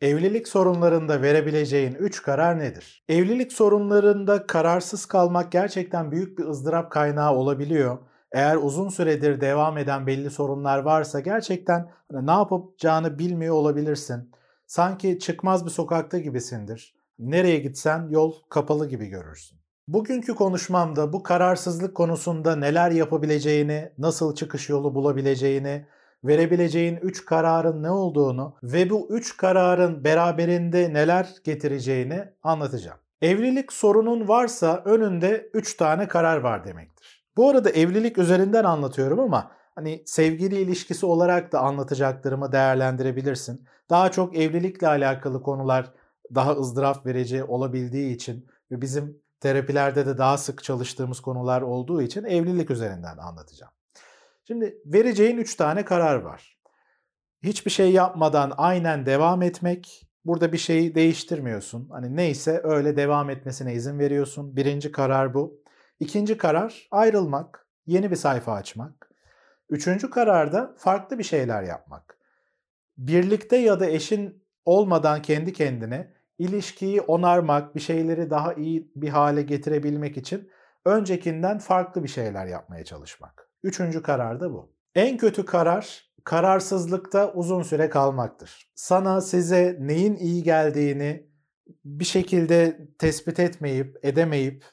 Evlilik sorunlarında verebileceğin 3 karar nedir? Evlilik sorunlarında kararsız kalmak gerçekten büyük bir ızdırap kaynağı olabiliyor. Eğer uzun süredir devam eden belli sorunlar varsa gerçekten hani ne yapacağını bilmiyor olabilirsin. Sanki çıkmaz bir sokakta gibisindir. Nereye gitsen yol kapalı gibi görürsün. Bugünkü konuşmamda bu kararsızlık konusunda neler yapabileceğini, nasıl çıkış yolu bulabileceğini, verebileceğin 3 kararın ne olduğunu ve bu 3 kararın beraberinde neler getireceğini anlatacağım. Evlilik sorunun varsa önünde 3 tane karar var demektir. Bu arada evlilik üzerinden anlatıyorum ama hani sevgili ilişkisi olarak da anlatacaklarımı değerlendirebilirsin. Daha çok evlilikle alakalı konular daha ızdırap verici olabildiği için ve bizim terapilerde de daha sık çalıştığımız konular olduğu için evlilik üzerinden anlatacağım. Şimdi vereceğin 3 tane karar var. Hiçbir şey yapmadan aynen devam etmek. Burada bir şeyi değiştirmiyorsun. Hani neyse öyle devam etmesine izin veriyorsun. Birinci karar bu. İkinci karar ayrılmak, yeni bir sayfa açmak. Üçüncü karar da farklı bir şeyler yapmak. Birlikte ya da eşin olmadan kendi kendine ilişkiyi onarmak, bir şeyleri daha iyi bir hale getirebilmek için öncekinden farklı bir şeyler yapmaya çalışmak. Üçüncü karar da bu. En kötü karar kararsızlıkta uzun süre kalmaktır. Sana size neyin iyi geldiğini bir şekilde tespit etmeyip, edemeyip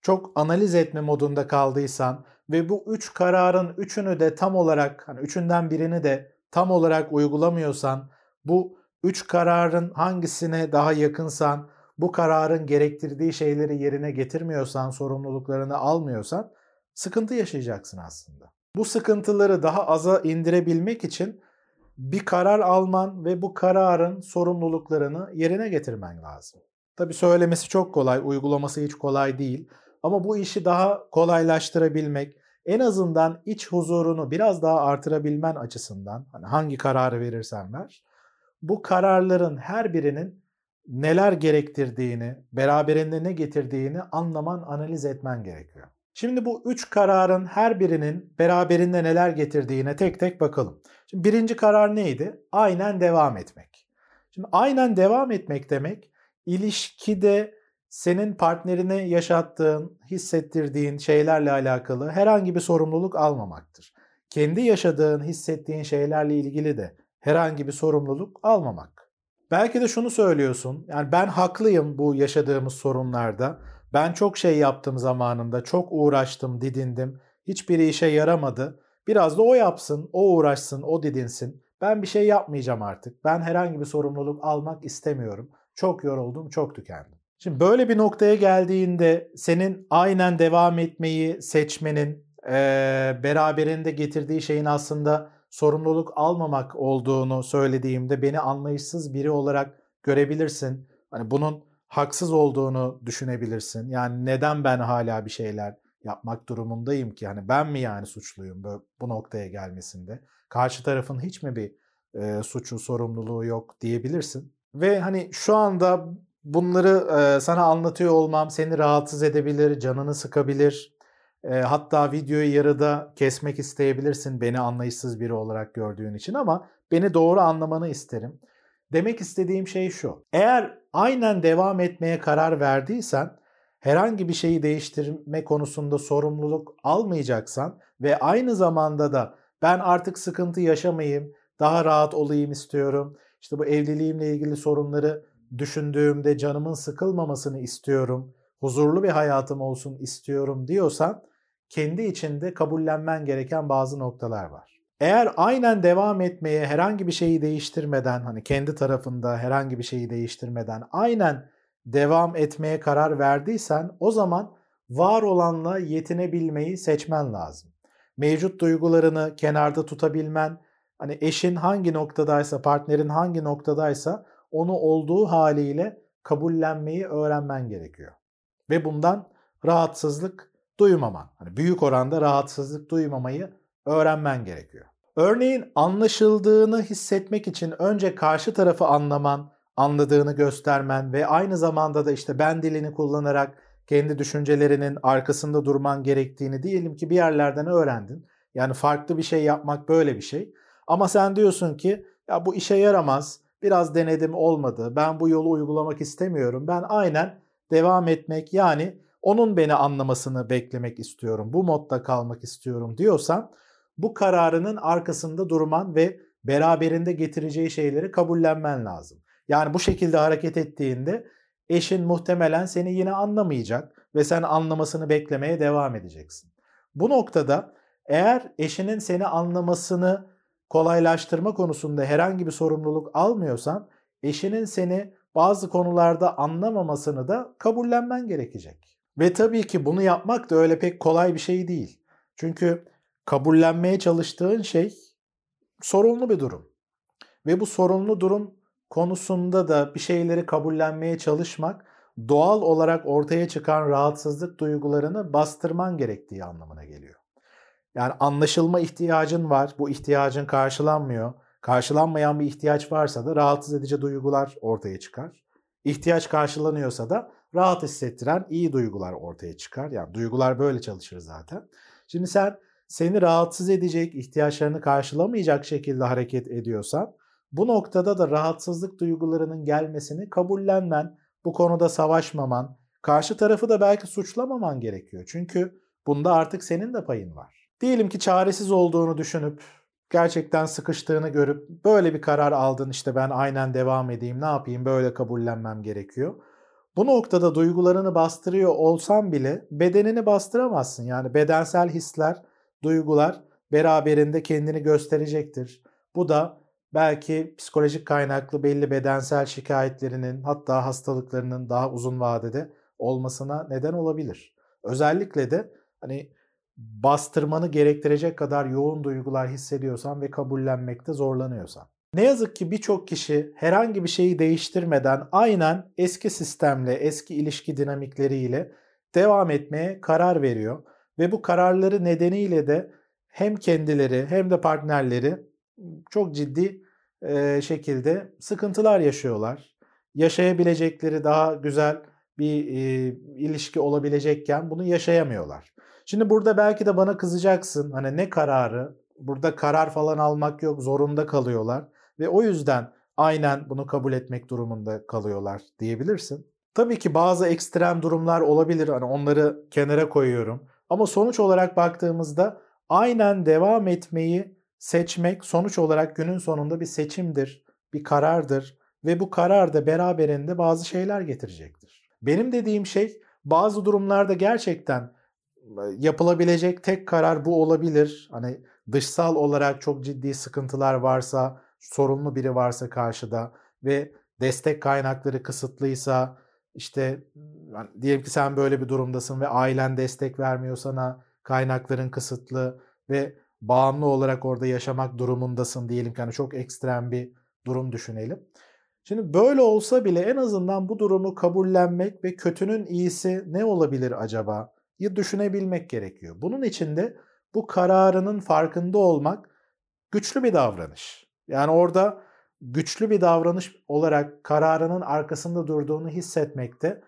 çok analiz etme modunda kaldıysan ve bu üç kararın üçünü de tam olarak, hani üçünden birini de tam olarak uygulamıyorsan, bu üç kararın hangisine daha yakınsan, bu kararın gerektirdiği şeyleri yerine getirmiyorsan, sorumluluklarını almıyorsan sıkıntı yaşayacaksın aslında. Bu sıkıntıları daha aza indirebilmek için bir karar alman ve bu kararın sorumluluklarını yerine getirmen lazım. Tabii söylemesi çok kolay, uygulaması hiç kolay değil. Ama bu işi daha kolaylaştırabilmek, en azından iç huzurunu biraz daha artırabilmen açısından, hani hangi kararı verirsen ver, bu kararların her birinin neler gerektirdiğini, beraberinde ne getirdiğini anlaman, analiz etmen gerekiyor. Şimdi bu üç kararın her birinin beraberinde neler getirdiğine tek tek bakalım. Şimdi birinci karar neydi? Aynen devam etmek. Şimdi aynen devam etmek demek ilişkide senin partnerine yaşattığın, hissettirdiğin şeylerle alakalı herhangi bir sorumluluk almamaktır. Kendi yaşadığın, hissettiğin şeylerle ilgili de herhangi bir sorumluluk almamak. Belki de şunu söylüyorsun. Yani ben haklıyım bu yaşadığımız sorunlarda. Ben çok şey yaptım zamanında, çok uğraştım, didindim. Hiçbiri işe yaramadı. Biraz da o yapsın, o uğraşsın, o didinsin. Ben bir şey yapmayacağım artık. Ben herhangi bir sorumluluk almak istemiyorum. Çok yoruldum, çok tükendim. Şimdi böyle bir noktaya geldiğinde senin aynen devam etmeyi seçmenin e, beraberinde getirdiği şeyin aslında sorumluluk almamak olduğunu söylediğimde beni anlayışsız biri olarak görebilirsin. Hani bunun haksız olduğunu düşünebilirsin. Yani neden ben hala bir şeyler yapmak durumundayım ki? Hani ben mi yani suçluyum bu noktaya gelmesinde? Karşı tarafın hiç mi bir e, suçu, sorumluluğu yok diyebilirsin. Ve hani şu anda bunları e, sana anlatıyor olmam seni rahatsız edebilir, canını sıkabilir. E, hatta videoyu yarıda kesmek isteyebilirsin beni anlayışsız biri olarak gördüğün için ama beni doğru anlamanı isterim. Demek istediğim şey şu. Eğer aynen devam etmeye karar verdiysen herhangi bir şeyi değiştirme konusunda sorumluluk almayacaksan ve aynı zamanda da ben artık sıkıntı yaşamayayım, daha rahat olayım istiyorum. İşte bu evliliğimle ilgili sorunları düşündüğümde canımın sıkılmamasını istiyorum. Huzurlu bir hayatım olsun istiyorum diyorsan kendi içinde kabullenmen gereken bazı noktalar var. Eğer aynen devam etmeye herhangi bir şeyi değiştirmeden hani kendi tarafında herhangi bir şeyi değiştirmeden aynen devam etmeye karar verdiysen o zaman var olanla yetinebilmeyi seçmen lazım. Mevcut duygularını kenarda tutabilmen, hani eşin hangi noktadaysa, partnerin hangi noktadaysa onu olduğu haliyle kabullenmeyi öğrenmen gerekiyor. Ve bundan rahatsızlık duymaman, hani büyük oranda rahatsızlık duymamayı öğrenmen gerekiyor. Örneğin anlaşıldığını hissetmek için önce karşı tarafı anlaman, anladığını göstermen ve aynı zamanda da işte ben dilini kullanarak kendi düşüncelerinin arkasında durman gerektiğini diyelim ki bir yerlerden öğrendin. Yani farklı bir şey yapmak böyle bir şey. Ama sen diyorsun ki ya bu işe yaramaz. biraz denedim olmadı. Ben bu yolu uygulamak istemiyorum. Ben aynen devam etmek yani onun beni anlamasını beklemek istiyorum. Bu modda kalmak istiyorum diyorsan bu kararının arkasında durman ve beraberinde getireceği şeyleri kabullenmen lazım. Yani bu şekilde hareket ettiğinde eşin muhtemelen seni yine anlamayacak ve sen anlamasını beklemeye devam edeceksin. Bu noktada eğer eşinin seni anlamasını kolaylaştırma konusunda herhangi bir sorumluluk almıyorsan eşinin seni bazı konularda anlamamasını da kabullenmen gerekecek. Ve tabii ki bunu yapmak da öyle pek kolay bir şey değil. Çünkü kabullenmeye çalıştığın şey sorunlu bir durum. Ve bu sorunlu durum konusunda da bir şeyleri kabullenmeye çalışmak doğal olarak ortaya çıkan rahatsızlık duygularını bastırman gerektiği anlamına geliyor. Yani anlaşılma ihtiyacın var. Bu ihtiyacın karşılanmıyor. Karşılanmayan bir ihtiyaç varsa da rahatsız edici duygular ortaya çıkar. İhtiyaç karşılanıyorsa da rahat hissettiren iyi duygular ortaya çıkar. Yani duygular böyle çalışır zaten. Şimdi sen seni rahatsız edecek, ihtiyaçlarını karşılamayacak şekilde hareket ediyorsan bu noktada da rahatsızlık duygularının gelmesini kabullenmen, bu konuda savaşmaman, karşı tarafı da belki suçlamaman gerekiyor. Çünkü bunda artık senin de payın var. Diyelim ki çaresiz olduğunu düşünüp gerçekten sıkıştığını görüp böyle bir karar aldın işte ben aynen devam edeyim ne yapayım böyle kabullenmem gerekiyor. Bu noktada duygularını bastırıyor olsan bile bedenini bastıramazsın. Yani bedensel hisler, duygular beraberinde kendini gösterecektir. Bu da belki psikolojik kaynaklı belli bedensel şikayetlerinin hatta hastalıklarının daha uzun vadede olmasına neden olabilir. Özellikle de hani bastırmanı gerektirecek kadar yoğun duygular hissediyorsan ve kabullenmekte zorlanıyorsan. Ne yazık ki birçok kişi herhangi bir şeyi değiştirmeden aynen eski sistemle, eski ilişki dinamikleriyle devam etmeye karar veriyor ve bu kararları nedeniyle de hem kendileri hem de partnerleri çok ciddi şekilde sıkıntılar yaşıyorlar. Yaşayabilecekleri daha güzel bir ilişki olabilecekken bunu yaşayamıyorlar. Şimdi burada belki de bana kızacaksın. Hani ne kararı? Burada karar falan almak yok. Zorunda kalıyorlar. Ve o yüzden aynen bunu kabul etmek durumunda kalıyorlar diyebilirsin. Tabii ki bazı ekstrem durumlar olabilir. Hani onları kenara koyuyorum. Ama sonuç olarak baktığımızda aynen devam etmeyi seçmek sonuç olarak günün sonunda bir seçimdir, bir karardır ve bu karar da beraberinde bazı şeyler getirecektir. Benim dediğim şey bazı durumlarda gerçekten yapılabilecek tek karar bu olabilir. Hani dışsal olarak çok ciddi sıkıntılar varsa, sorunlu biri varsa karşıda ve destek kaynakları kısıtlıysa işte yani diyelim ki sen böyle bir durumdasın ve ailen destek vermiyor sana, kaynakların kısıtlı ve bağımlı olarak orada yaşamak durumundasın diyelim ki hani çok ekstrem bir durum düşünelim. Şimdi böyle olsa bile en azından bu durumu kabullenmek ve kötünün iyisi ne olabilir acaba? düşünebilmek gerekiyor. Bunun için de bu kararının farkında olmak güçlü bir davranış. Yani orada güçlü bir davranış olarak kararının arkasında durduğunu hissetmekte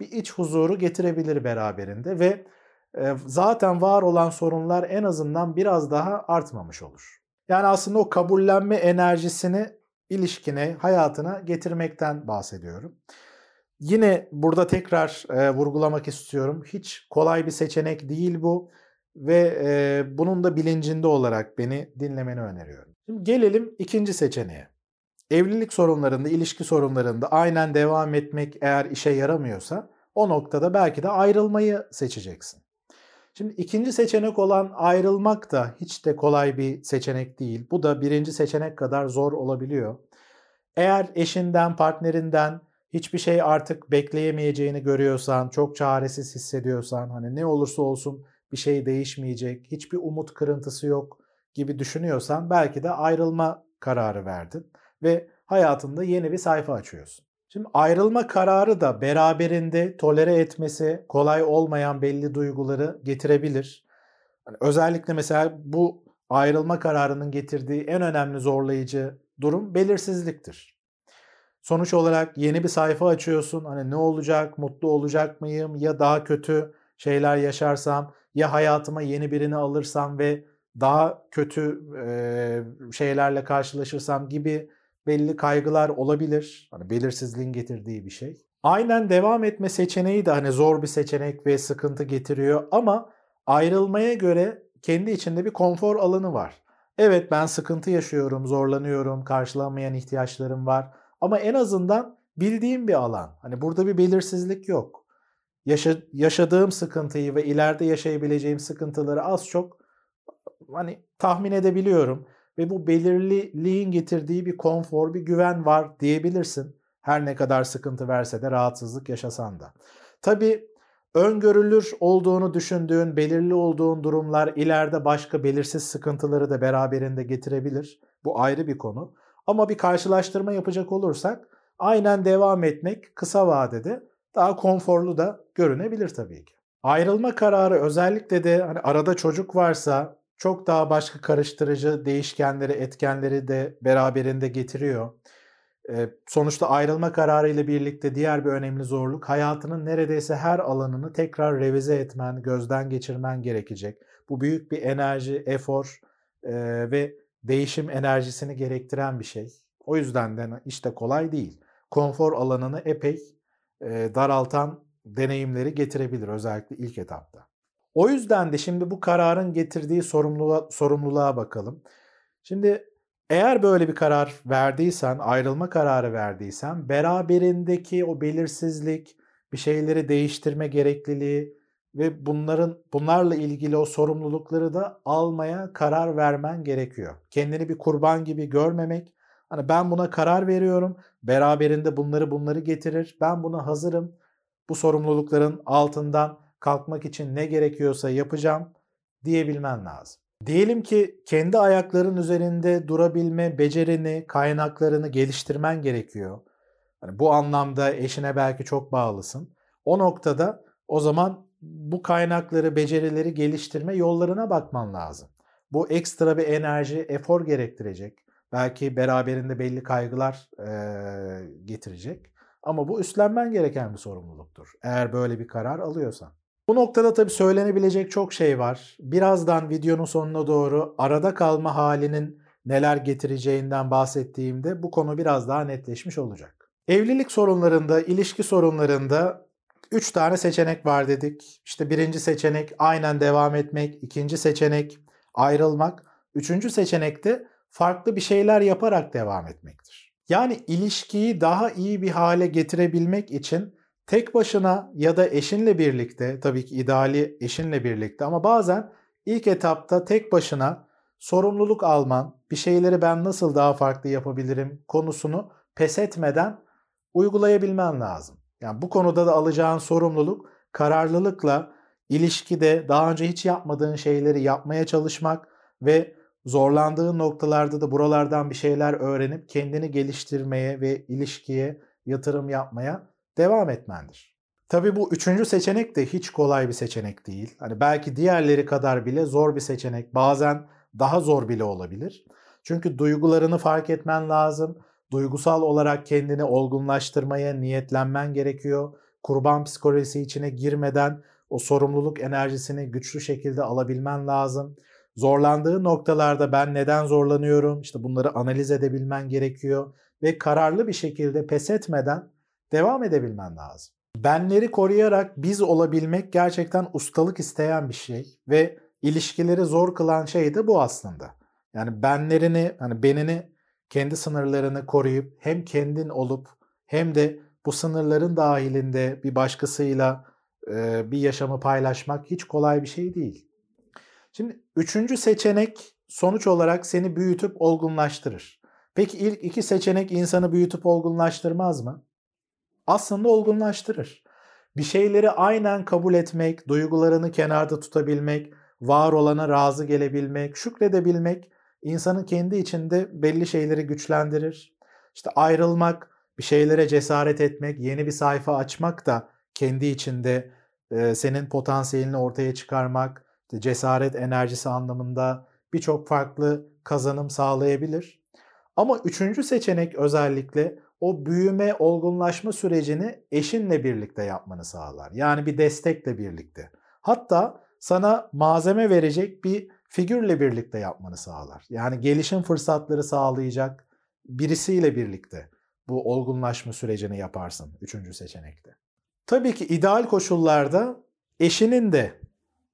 bir iç huzuru getirebilir beraberinde ve zaten var olan sorunlar en azından biraz daha artmamış olur. Yani aslında o kabullenme enerjisini ilişkine, hayatına getirmekten bahsediyorum. Yine burada tekrar e, vurgulamak istiyorum. Hiç kolay bir seçenek değil bu ve e, bunun da bilincinde olarak beni dinlemeni öneriyorum. Şimdi gelelim ikinci seçeneğe. Evlilik sorunlarında, ilişki sorunlarında aynen devam etmek eğer işe yaramıyorsa o noktada belki de ayrılmayı seçeceksin. Şimdi ikinci seçenek olan ayrılmak da hiç de kolay bir seçenek değil. Bu da birinci seçenek kadar zor olabiliyor. Eğer eşinden, partnerinden hiçbir şey artık bekleyemeyeceğini görüyorsan, çok çaresiz hissediyorsan, hani ne olursa olsun bir şey değişmeyecek, hiçbir umut kırıntısı yok gibi düşünüyorsan belki de ayrılma kararı verdin ve hayatında yeni bir sayfa açıyorsun. Şimdi ayrılma kararı da beraberinde tolere etmesi kolay olmayan belli duyguları getirebilir. Yani özellikle mesela bu ayrılma kararının getirdiği en önemli zorlayıcı durum belirsizliktir. Sonuç olarak yeni bir sayfa açıyorsun. Hani ne olacak, mutlu olacak mıyım ya daha kötü şeyler yaşarsam ya hayatıma yeni birini alırsam ve daha kötü e, şeylerle karşılaşırsam gibi belli kaygılar olabilir. Hani belirsizliğin getirdiği bir şey. Aynen devam etme seçeneği de hani zor bir seçenek ve sıkıntı getiriyor ama ayrılmaya göre kendi içinde bir konfor alanı var. Evet ben sıkıntı yaşıyorum, zorlanıyorum, karşılanmayan ihtiyaçlarım var ama en azından bildiğim bir alan. Hani burada bir belirsizlik yok. Yaşa, yaşadığım sıkıntıyı ve ileride yaşayabileceğim sıkıntıları az çok hani tahmin edebiliyorum ve bu belirliliğin getirdiği bir konfor, bir güven var diyebilirsin. Her ne kadar sıkıntı verse de rahatsızlık yaşasan da. Tabii öngörülür olduğunu düşündüğün, belirli olduğun durumlar ileride başka belirsiz sıkıntıları da beraberinde getirebilir. Bu ayrı bir konu. Ama bir karşılaştırma yapacak olursak aynen devam etmek kısa vadede daha konforlu da görünebilir tabii ki. Ayrılma kararı özellikle de hani arada çocuk varsa çok daha başka karıştırıcı değişkenleri, etkenleri de beraberinde getiriyor. sonuçta ayrılma kararı ile birlikte diğer bir önemli zorluk hayatının neredeyse her alanını tekrar revize etmen, gözden geçirmen gerekecek. Bu büyük bir enerji, efor ve değişim enerjisini gerektiren bir şey. O yüzden de işte kolay değil. Konfor alanını epey daraltan deneyimleri getirebilir özellikle ilk etapta. O yüzden de şimdi bu kararın getirdiği sorumluluğa, sorumluluğa bakalım. Şimdi eğer böyle bir karar verdiysen, ayrılma kararı verdiysen beraberindeki o belirsizlik, bir şeyleri değiştirme gerekliliği ve bunların bunlarla ilgili o sorumlulukları da almaya karar vermen gerekiyor. Kendini bir kurban gibi görmemek. Hani ben buna karar veriyorum. Beraberinde bunları bunları getirir. Ben buna hazırım. Bu sorumlulukların altından kalkmak için ne gerekiyorsa yapacağım diyebilmen lazım. Diyelim ki kendi ayakların üzerinde durabilme becerini, kaynaklarını geliştirmen gerekiyor. Hani bu anlamda eşine belki çok bağlısın. O noktada o zaman bu kaynakları, becerileri geliştirme yollarına bakman lazım. Bu ekstra bir enerji, efor gerektirecek. Belki beraberinde belli kaygılar e, getirecek. Ama bu üstlenmen gereken bir sorumluluktur. Eğer böyle bir karar alıyorsan. Bu noktada tabii söylenebilecek çok şey var. Birazdan videonun sonuna doğru arada kalma halinin neler getireceğinden bahsettiğimde bu konu biraz daha netleşmiş olacak. Evlilik sorunlarında, ilişki sorunlarında 3 tane seçenek var dedik. İşte birinci seçenek aynen devam etmek, ikinci seçenek ayrılmak, üçüncü seçenek de farklı bir şeyler yaparak devam etmektir. Yani ilişkiyi daha iyi bir hale getirebilmek için tek başına ya da eşinle birlikte, tabii ki ideali eşinle birlikte ama bazen ilk etapta tek başına sorumluluk alman, bir şeyleri ben nasıl daha farklı yapabilirim konusunu pes etmeden uygulayabilmen lazım. Yani bu konuda da alacağın sorumluluk kararlılıkla ilişkide daha önce hiç yapmadığın şeyleri yapmaya çalışmak ve zorlandığın noktalarda da buralardan bir şeyler öğrenip kendini geliştirmeye ve ilişkiye yatırım yapmaya devam etmendir. Tabi bu üçüncü seçenek de hiç kolay bir seçenek değil. Hani belki diğerleri kadar bile zor bir seçenek. Bazen daha zor bile olabilir. Çünkü duygularını fark etmen lazım. Duygusal olarak kendini olgunlaştırmaya niyetlenmen gerekiyor. Kurban psikolojisi içine girmeden o sorumluluk enerjisini güçlü şekilde alabilmen lazım. Zorlandığı noktalarda ben neden zorlanıyorum? İşte bunları analiz edebilmen gerekiyor ve kararlı bir şekilde pes etmeden devam edebilmen lazım. Benleri koruyarak biz olabilmek gerçekten ustalık isteyen bir şey ve ilişkileri zor kılan şey de bu aslında. Yani benlerini, hani benini, kendi sınırlarını koruyup hem kendin olup hem de bu sınırların dahilinde bir başkasıyla e, bir yaşamı paylaşmak hiç kolay bir şey değil. Şimdi üçüncü seçenek sonuç olarak seni büyütüp olgunlaştırır. Peki ilk iki seçenek insanı büyütüp olgunlaştırmaz mı? Aslında olgunlaştırır. Bir şeyleri aynen kabul etmek, duygularını kenarda tutabilmek, var olana razı gelebilmek, şükredebilmek insanın kendi içinde belli şeyleri güçlendirir. İşte ayrılmak, bir şeylere cesaret etmek, yeni bir sayfa açmak da kendi içinde e, senin potansiyelini ortaya çıkarmak, cesaret enerjisi anlamında birçok farklı kazanım sağlayabilir. Ama üçüncü seçenek özellikle o büyüme, olgunlaşma sürecini eşinle birlikte yapmanı sağlar. Yani bir destekle birlikte. Hatta sana malzeme verecek bir figürle birlikte yapmanı sağlar. Yani gelişim fırsatları sağlayacak, birisiyle birlikte bu olgunlaşma sürecini yaparsın üçüncü seçenekte. Tabii ki ideal koşullarda eşinin de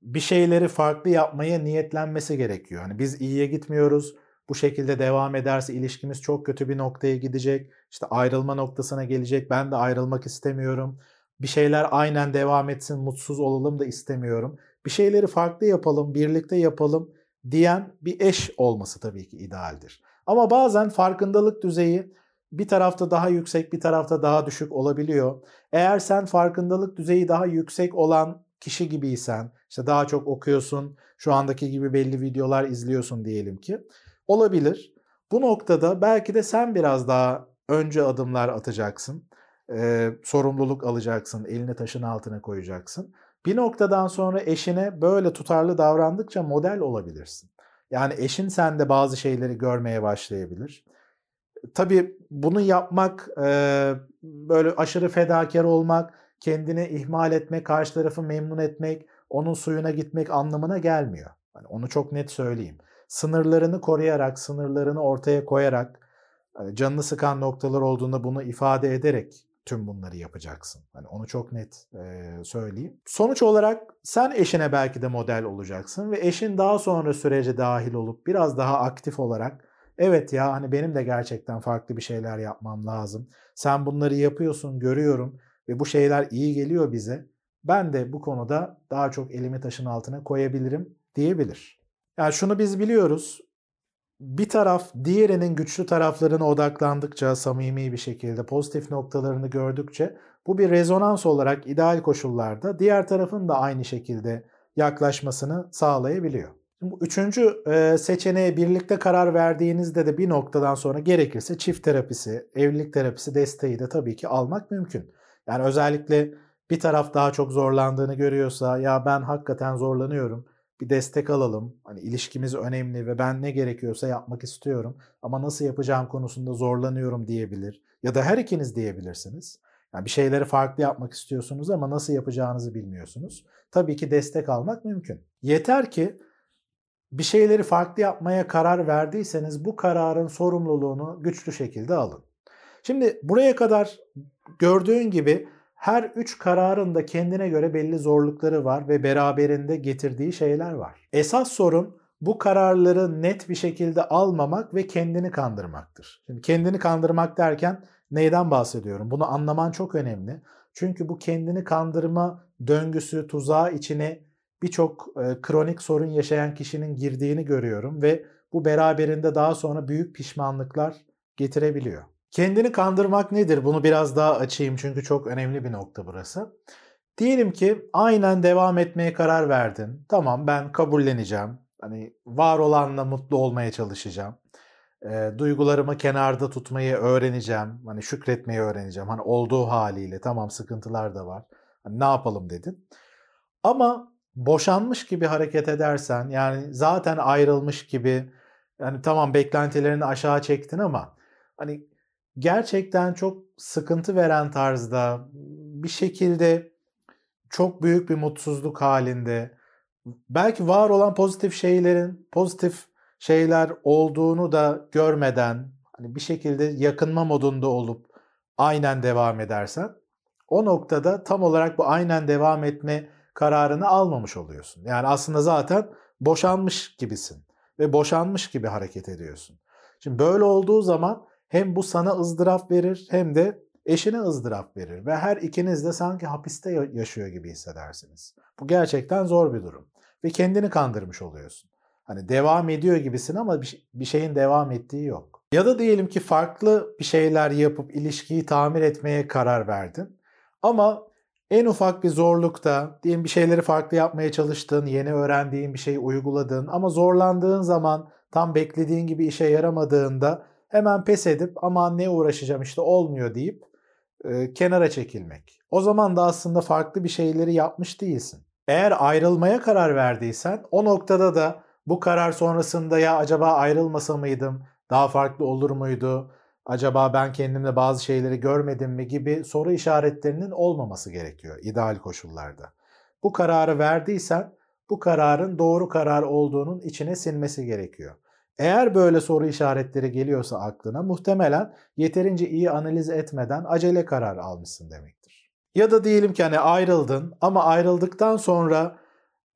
bir şeyleri farklı yapmaya niyetlenmesi gerekiyor. Hani biz iyiye gitmiyoruz. Bu şekilde devam ederse ilişkimiz çok kötü bir noktaya gidecek. İşte ayrılma noktasına gelecek. Ben de ayrılmak istemiyorum. Bir şeyler aynen devam etsin, mutsuz olalım da istemiyorum. Bir şeyleri farklı yapalım, birlikte yapalım diyen bir eş olması tabii ki idealdir. Ama bazen farkındalık düzeyi bir tarafta daha yüksek, bir tarafta daha düşük olabiliyor. Eğer sen farkındalık düzeyi daha yüksek olan kişi gibiysen, işte daha çok okuyorsun, şu andaki gibi belli videolar izliyorsun diyelim ki, olabilir. Bu noktada belki de sen biraz daha önce adımlar atacaksın, e, sorumluluk alacaksın, elini taşın altına koyacaksın. Bir noktadan sonra eşine böyle tutarlı davrandıkça model olabilirsin. Yani eşin sende bazı şeyleri görmeye başlayabilir. Tabii bunu yapmak, e, böyle aşırı fedakar olmak, kendini ihmal etmek, karşı tarafı memnun etmek, onun suyuna gitmek anlamına gelmiyor. Yani onu çok net söyleyeyim. Sınırlarını koruyarak, sınırlarını ortaya koyarak, hani canını sıkan noktalar olduğunda bunu ifade ederek tüm bunları yapacaksın. Hani onu çok net e, söyleyeyim. Sonuç olarak sen eşine belki de model olacaksın ve eşin daha sonra sürece dahil olup biraz daha aktif olarak evet ya hani benim de gerçekten farklı bir şeyler yapmam lazım. Sen bunları yapıyorsun, görüyorum ve bu şeyler iyi geliyor bize. Ben de bu konuda daha çok elimi taşın altına koyabilirim diyebilir. Yani şunu biz biliyoruz bir taraf diğerinin güçlü taraflarına odaklandıkça, samimi bir şekilde pozitif noktalarını gördükçe bu bir rezonans olarak ideal koşullarda diğer tarafın da aynı şekilde yaklaşmasını sağlayabiliyor. Bu üçüncü e, seçeneğe birlikte karar verdiğinizde de bir noktadan sonra gerekirse çift terapisi, evlilik terapisi desteği de tabii ki almak mümkün. Yani özellikle bir taraf daha çok zorlandığını görüyorsa ya ben hakikaten zorlanıyorum bir destek alalım. Hani ilişkimiz önemli ve ben ne gerekiyorsa yapmak istiyorum ama nasıl yapacağım konusunda zorlanıyorum diyebilir. Ya da her ikiniz diyebilirsiniz. Yani bir şeyleri farklı yapmak istiyorsunuz ama nasıl yapacağınızı bilmiyorsunuz. Tabii ki destek almak mümkün. Yeter ki bir şeyleri farklı yapmaya karar verdiyseniz bu kararın sorumluluğunu güçlü şekilde alın. Şimdi buraya kadar gördüğün gibi her üç kararın da kendine göre belli zorlukları var ve beraberinde getirdiği şeyler var. Esas sorun bu kararları net bir şekilde almamak ve kendini kandırmaktır. Şimdi kendini kandırmak derken neyden bahsediyorum? Bunu anlaman çok önemli. Çünkü bu kendini kandırma döngüsü, tuzağı içine birçok e, kronik sorun yaşayan kişinin girdiğini görüyorum ve bu beraberinde daha sonra büyük pişmanlıklar getirebiliyor. Kendini kandırmak nedir? Bunu biraz daha açayım çünkü çok önemli bir nokta burası. Diyelim ki aynen devam etmeye karar verdin. Tamam ben kabulleneceğim. Hani var olanla mutlu olmaya çalışacağım. E, duygularımı kenarda tutmayı öğreneceğim. Hani şükretmeyi öğreneceğim. Hani olduğu haliyle tamam sıkıntılar da var. Hani ne yapalım dedin. Ama boşanmış gibi hareket edersen yani zaten ayrılmış gibi yani tamam beklentilerini aşağı çektin ama hani gerçekten çok sıkıntı veren tarzda bir şekilde çok büyük bir mutsuzluk halinde belki var olan pozitif şeylerin pozitif şeyler olduğunu da görmeden hani bir şekilde yakınma modunda olup aynen devam edersen o noktada tam olarak bu aynen devam etme kararını almamış oluyorsun. Yani aslında zaten boşanmış gibisin ve boşanmış gibi hareket ediyorsun. Şimdi böyle olduğu zaman hem bu sana ızdırap verir hem de eşine ızdırap verir ve her ikiniz de sanki hapiste yaşıyor gibi hissedersiniz. Bu gerçekten zor bir durum ve kendini kandırmış oluyorsun. Hani devam ediyor gibisin ama bir şeyin devam ettiği yok. Ya da diyelim ki farklı bir şeyler yapıp ilişkiyi tamir etmeye karar verdin. Ama en ufak bir zorlukta, diyelim bir şeyleri farklı yapmaya çalıştın, yeni öğrendiğin bir şeyi uyguladın ama zorlandığın zaman tam beklediğin gibi işe yaramadığında hemen pes edip aman ne uğraşacağım işte olmuyor deyip e, kenara çekilmek. O zaman da aslında farklı bir şeyleri yapmış değilsin. Eğer ayrılmaya karar verdiysen o noktada da bu karar sonrasında ya acaba ayrılmasa mıydım? Daha farklı olur muydu? Acaba ben kendimde bazı şeyleri görmedim mi gibi soru işaretlerinin olmaması gerekiyor ideal koşullarda. Bu kararı verdiysen bu kararın doğru karar olduğunun içine sinmesi gerekiyor. Eğer böyle soru işaretleri geliyorsa aklına muhtemelen yeterince iyi analiz etmeden acele karar almışsın demektir. Ya da diyelim ki hani ayrıldın ama ayrıldıktan sonra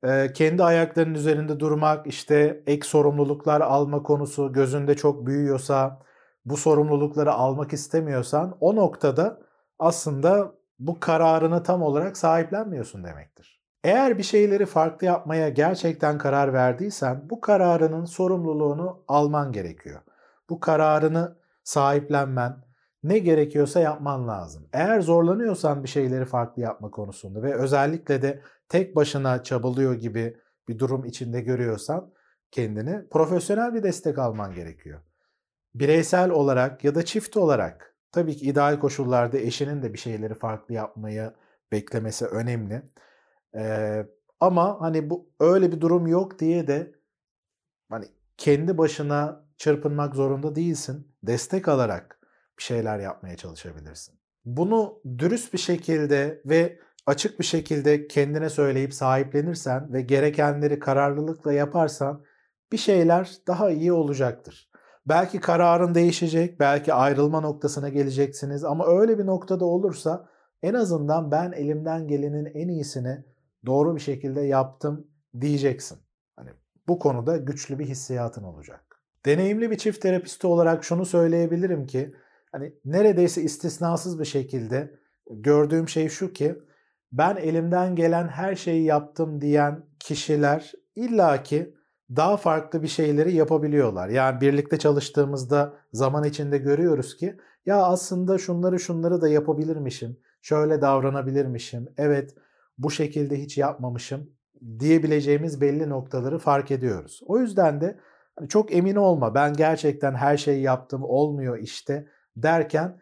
e, kendi ayaklarının üzerinde durmak, işte ek sorumluluklar alma konusu gözünde çok büyüyorsa, bu sorumlulukları almak istemiyorsan o noktada aslında bu kararını tam olarak sahiplenmiyorsun demektir. Eğer bir şeyleri farklı yapmaya gerçekten karar verdiysen bu kararının sorumluluğunu alman gerekiyor. Bu kararını sahiplenmen, ne gerekiyorsa yapman lazım. Eğer zorlanıyorsan bir şeyleri farklı yapma konusunda ve özellikle de tek başına çabalıyor gibi bir durum içinde görüyorsan kendini profesyonel bir destek alman gerekiyor. Bireysel olarak ya da çift olarak tabii ki ideal koşullarda eşinin de bir şeyleri farklı yapmayı beklemesi önemli. Ee, ama hani bu öyle bir durum yok diye de hani kendi başına çırpınmak zorunda değilsin. Destek alarak bir şeyler yapmaya çalışabilirsin. Bunu dürüst bir şekilde ve açık bir şekilde kendine söyleyip sahiplenirsen ve gerekenleri kararlılıkla yaparsan bir şeyler daha iyi olacaktır. Belki kararın değişecek, belki ayrılma noktasına geleceksiniz ama öyle bir noktada olursa en azından ben elimden gelenin en iyisini doğru bir şekilde yaptım diyeceksin. Hani bu konuda güçlü bir hissiyatın olacak. Deneyimli bir çift terapisti olarak şunu söyleyebilirim ki hani neredeyse istisnasız bir şekilde gördüğüm şey şu ki ben elimden gelen her şeyi yaptım diyen kişiler illaki daha farklı bir şeyleri yapabiliyorlar. Yani birlikte çalıştığımızda zaman içinde görüyoruz ki ya aslında şunları şunları da yapabilirmişim. Şöyle davranabilirmişim. Evet bu şekilde hiç yapmamışım diyebileceğimiz belli noktaları fark ediyoruz. O yüzden de hani çok emin olma ben gerçekten her şeyi yaptım olmuyor işte derken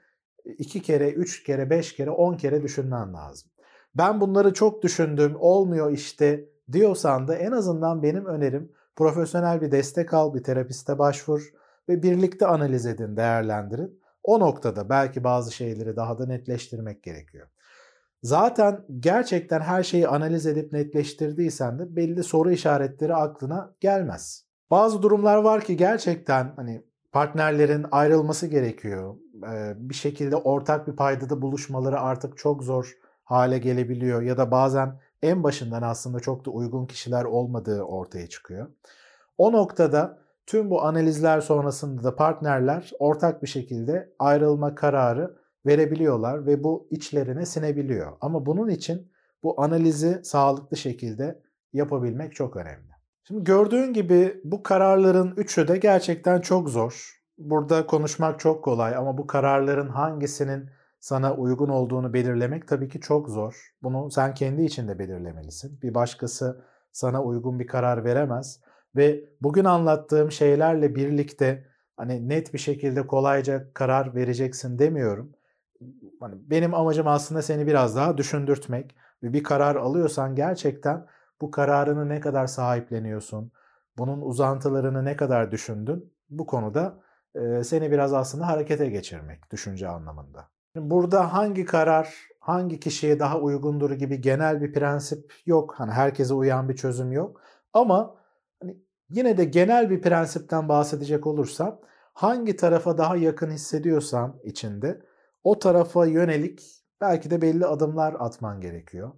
iki kere, üç kere, beş kere, on kere düşünmen lazım. Ben bunları çok düşündüm, olmuyor işte diyorsan da en azından benim önerim profesyonel bir destek al, bir terapiste başvur ve birlikte analiz edin, değerlendirin. O noktada belki bazı şeyleri daha da netleştirmek gerekiyor. Zaten gerçekten her şeyi analiz edip netleştirdiysen de belli soru işaretleri aklına gelmez. Bazı durumlar var ki gerçekten hani partnerlerin ayrılması gerekiyor. Bir şekilde ortak bir paydada buluşmaları artık çok zor hale gelebiliyor ya da bazen en başından aslında çok da uygun kişiler olmadığı ortaya çıkıyor. O noktada tüm bu analizler sonrasında da partnerler ortak bir şekilde ayrılma kararı verebiliyorlar ve bu içlerine sinebiliyor. Ama bunun için bu analizi sağlıklı şekilde yapabilmek çok önemli. Şimdi gördüğün gibi bu kararların üçü de gerçekten çok zor. Burada konuşmak çok kolay ama bu kararların hangisinin sana uygun olduğunu belirlemek tabii ki çok zor. Bunu sen kendi içinde belirlemelisin. Bir başkası sana uygun bir karar veremez ve bugün anlattığım şeylerle birlikte hani net bir şekilde kolayca karar vereceksin demiyorum. Hani benim amacım aslında seni biraz daha düşündürtmek ve bir karar alıyorsan gerçekten bu kararını ne kadar sahipleniyorsun, bunun uzantılarını ne kadar düşündün bu konuda seni biraz aslında harekete geçirmek düşünce anlamında. Burada hangi karar hangi kişiye daha uygundur gibi genel bir prensip yok. Hani herkese uyan bir çözüm yok. Ama hani yine de genel bir prensipten bahsedecek olursam hangi tarafa daha yakın hissediyorsan içinde o tarafa yönelik belki de belli adımlar atman gerekiyor.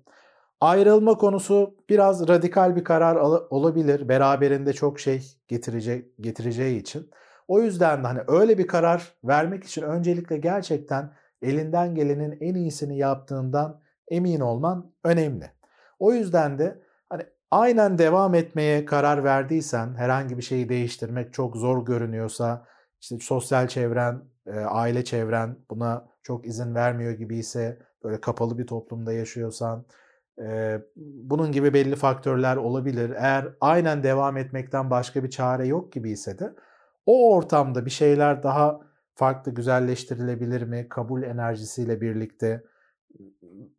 Ayrılma konusu biraz radikal bir karar olabilir. Beraberinde çok şey getirecek getireceği için. O yüzden de hani öyle bir karar vermek için öncelikle gerçekten elinden gelenin en iyisini yaptığından emin olman önemli. O yüzden de hani aynen devam etmeye karar verdiysen, herhangi bir şeyi değiştirmek çok zor görünüyorsa, işte sosyal çevren, aile çevren buna çok izin vermiyor gibi ise, böyle kapalı bir toplumda yaşıyorsan, bunun gibi belli faktörler olabilir. Eğer aynen devam etmekten başka bir çare yok gibi ise de o ortamda bir şeyler daha farklı güzelleştirilebilir mi? Kabul enerjisiyle birlikte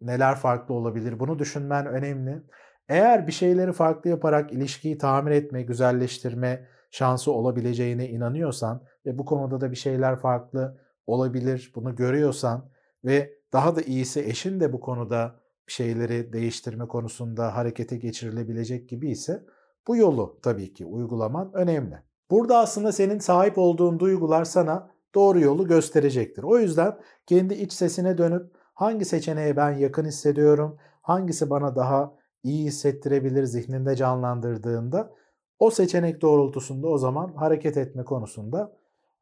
neler farklı olabilir? Bunu düşünmen önemli. Eğer bir şeyleri farklı yaparak ilişkiyi tamir etme, güzelleştirme şansı olabileceğine inanıyorsan ve bu konuda da bir şeyler farklı olabilir, bunu görüyorsan ve daha da iyisi eşin de bu konuda bir şeyleri değiştirme konusunda harekete geçirilebilecek gibi ise bu yolu tabii ki uygulaman önemli. Burada aslında senin sahip olduğun duygular sana doğru yolu gösterecektir. O yüzden kendi iç sesine dönüp hangi seçeneğe ben yakın hissediyorum, hangisi bana daha iyi hissettirebilir zihninde canlandırdığında o seçenek doğrultusunda o zaman hareket etme konusunda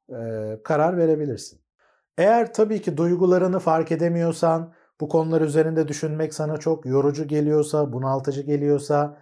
e, karar verebilirsin. Eğer tabii ki duygularını fark edemiyorsan, bu konular üzerinde düşünmek sana çok yorucu geliyorsa, bunaltıcı geliyorsa,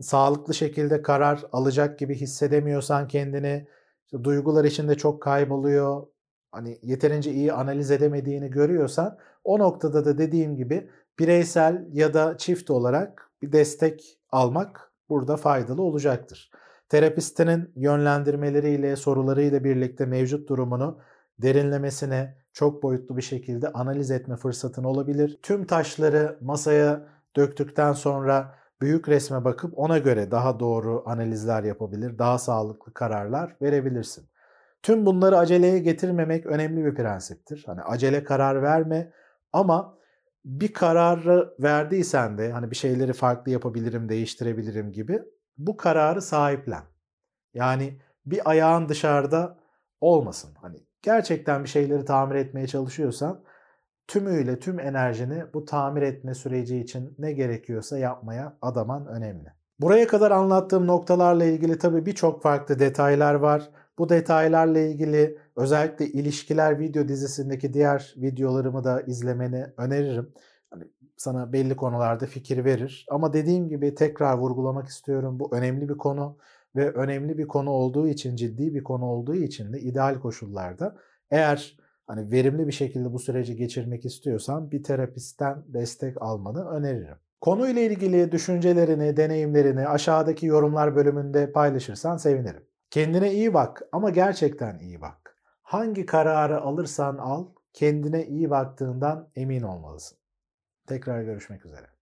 sağlıklı şekilde karar alacak gibi hissedemiyorsan kendini, işte duygular içinde çok kayboluyor, hani yeterince iyi analiz edemediğini görüyorsan o noktada da dediğim gibi bireysel ya da çift olarak bir destek almak burada faydalı olacaktır. Terapistinin yönlendirmeleriyle, sorularıyla birlikte mevcut durumunu derinlemesine çok boyutlu bir şekilde analiz etme fırsatın olabilir. Tüm taşları masaya döktükten sonra büyük resme bakıp ona göre daha doğru analizler yapabilir, daha sağlıklı kararlar verebilirsin. Tüm bunları aceleye getirmemek önemli bir prensiptir. Hani acele karar verme ama bir kararı verdiysen de hani bir şeyleri farklı yapabilirim, değiştirebilirim gibi bu kararı sahiplen. Yani bir ayağın dışarıda olmasın. Hani gerçekten bir şeyleri tamir etmeye çalışıyorsan tümüyle tüm enerjini bu tamir etme süreci için ne gerekiyorsa yapmaya adaman önemli. Buraya kadar anlattığım noktalarla ilgili tabii birçok farklı detaylar var. Bu detaylarla ilgili özellikle ilişkiler video dizisindeki diğer videolarımı da izlemeni öneririm. Hani sana belli konularda fikir verir. Ama dediğim gibi tekrar vurgulamak istiyorum. Bu önemli bir konu ve önemli bir konu olduğu için, ciddi bir konu olduğu için de ideal koşullarda eğer hani verimli bir şekilde bu süreci geçirmek istiyorsan bir terapistten destek almanı öneririm. Konuyla ilgili düşüncelerini, deneyimlerini aşağıdaki yorumlar bölümünde paylaşırsan sevinirim. Kendine iyi bak ama gerçekten iyi bak. Hangi kararı alırsan al, kendine iyi baktığından emin olmalısın. Tekrar görüşmek üzere.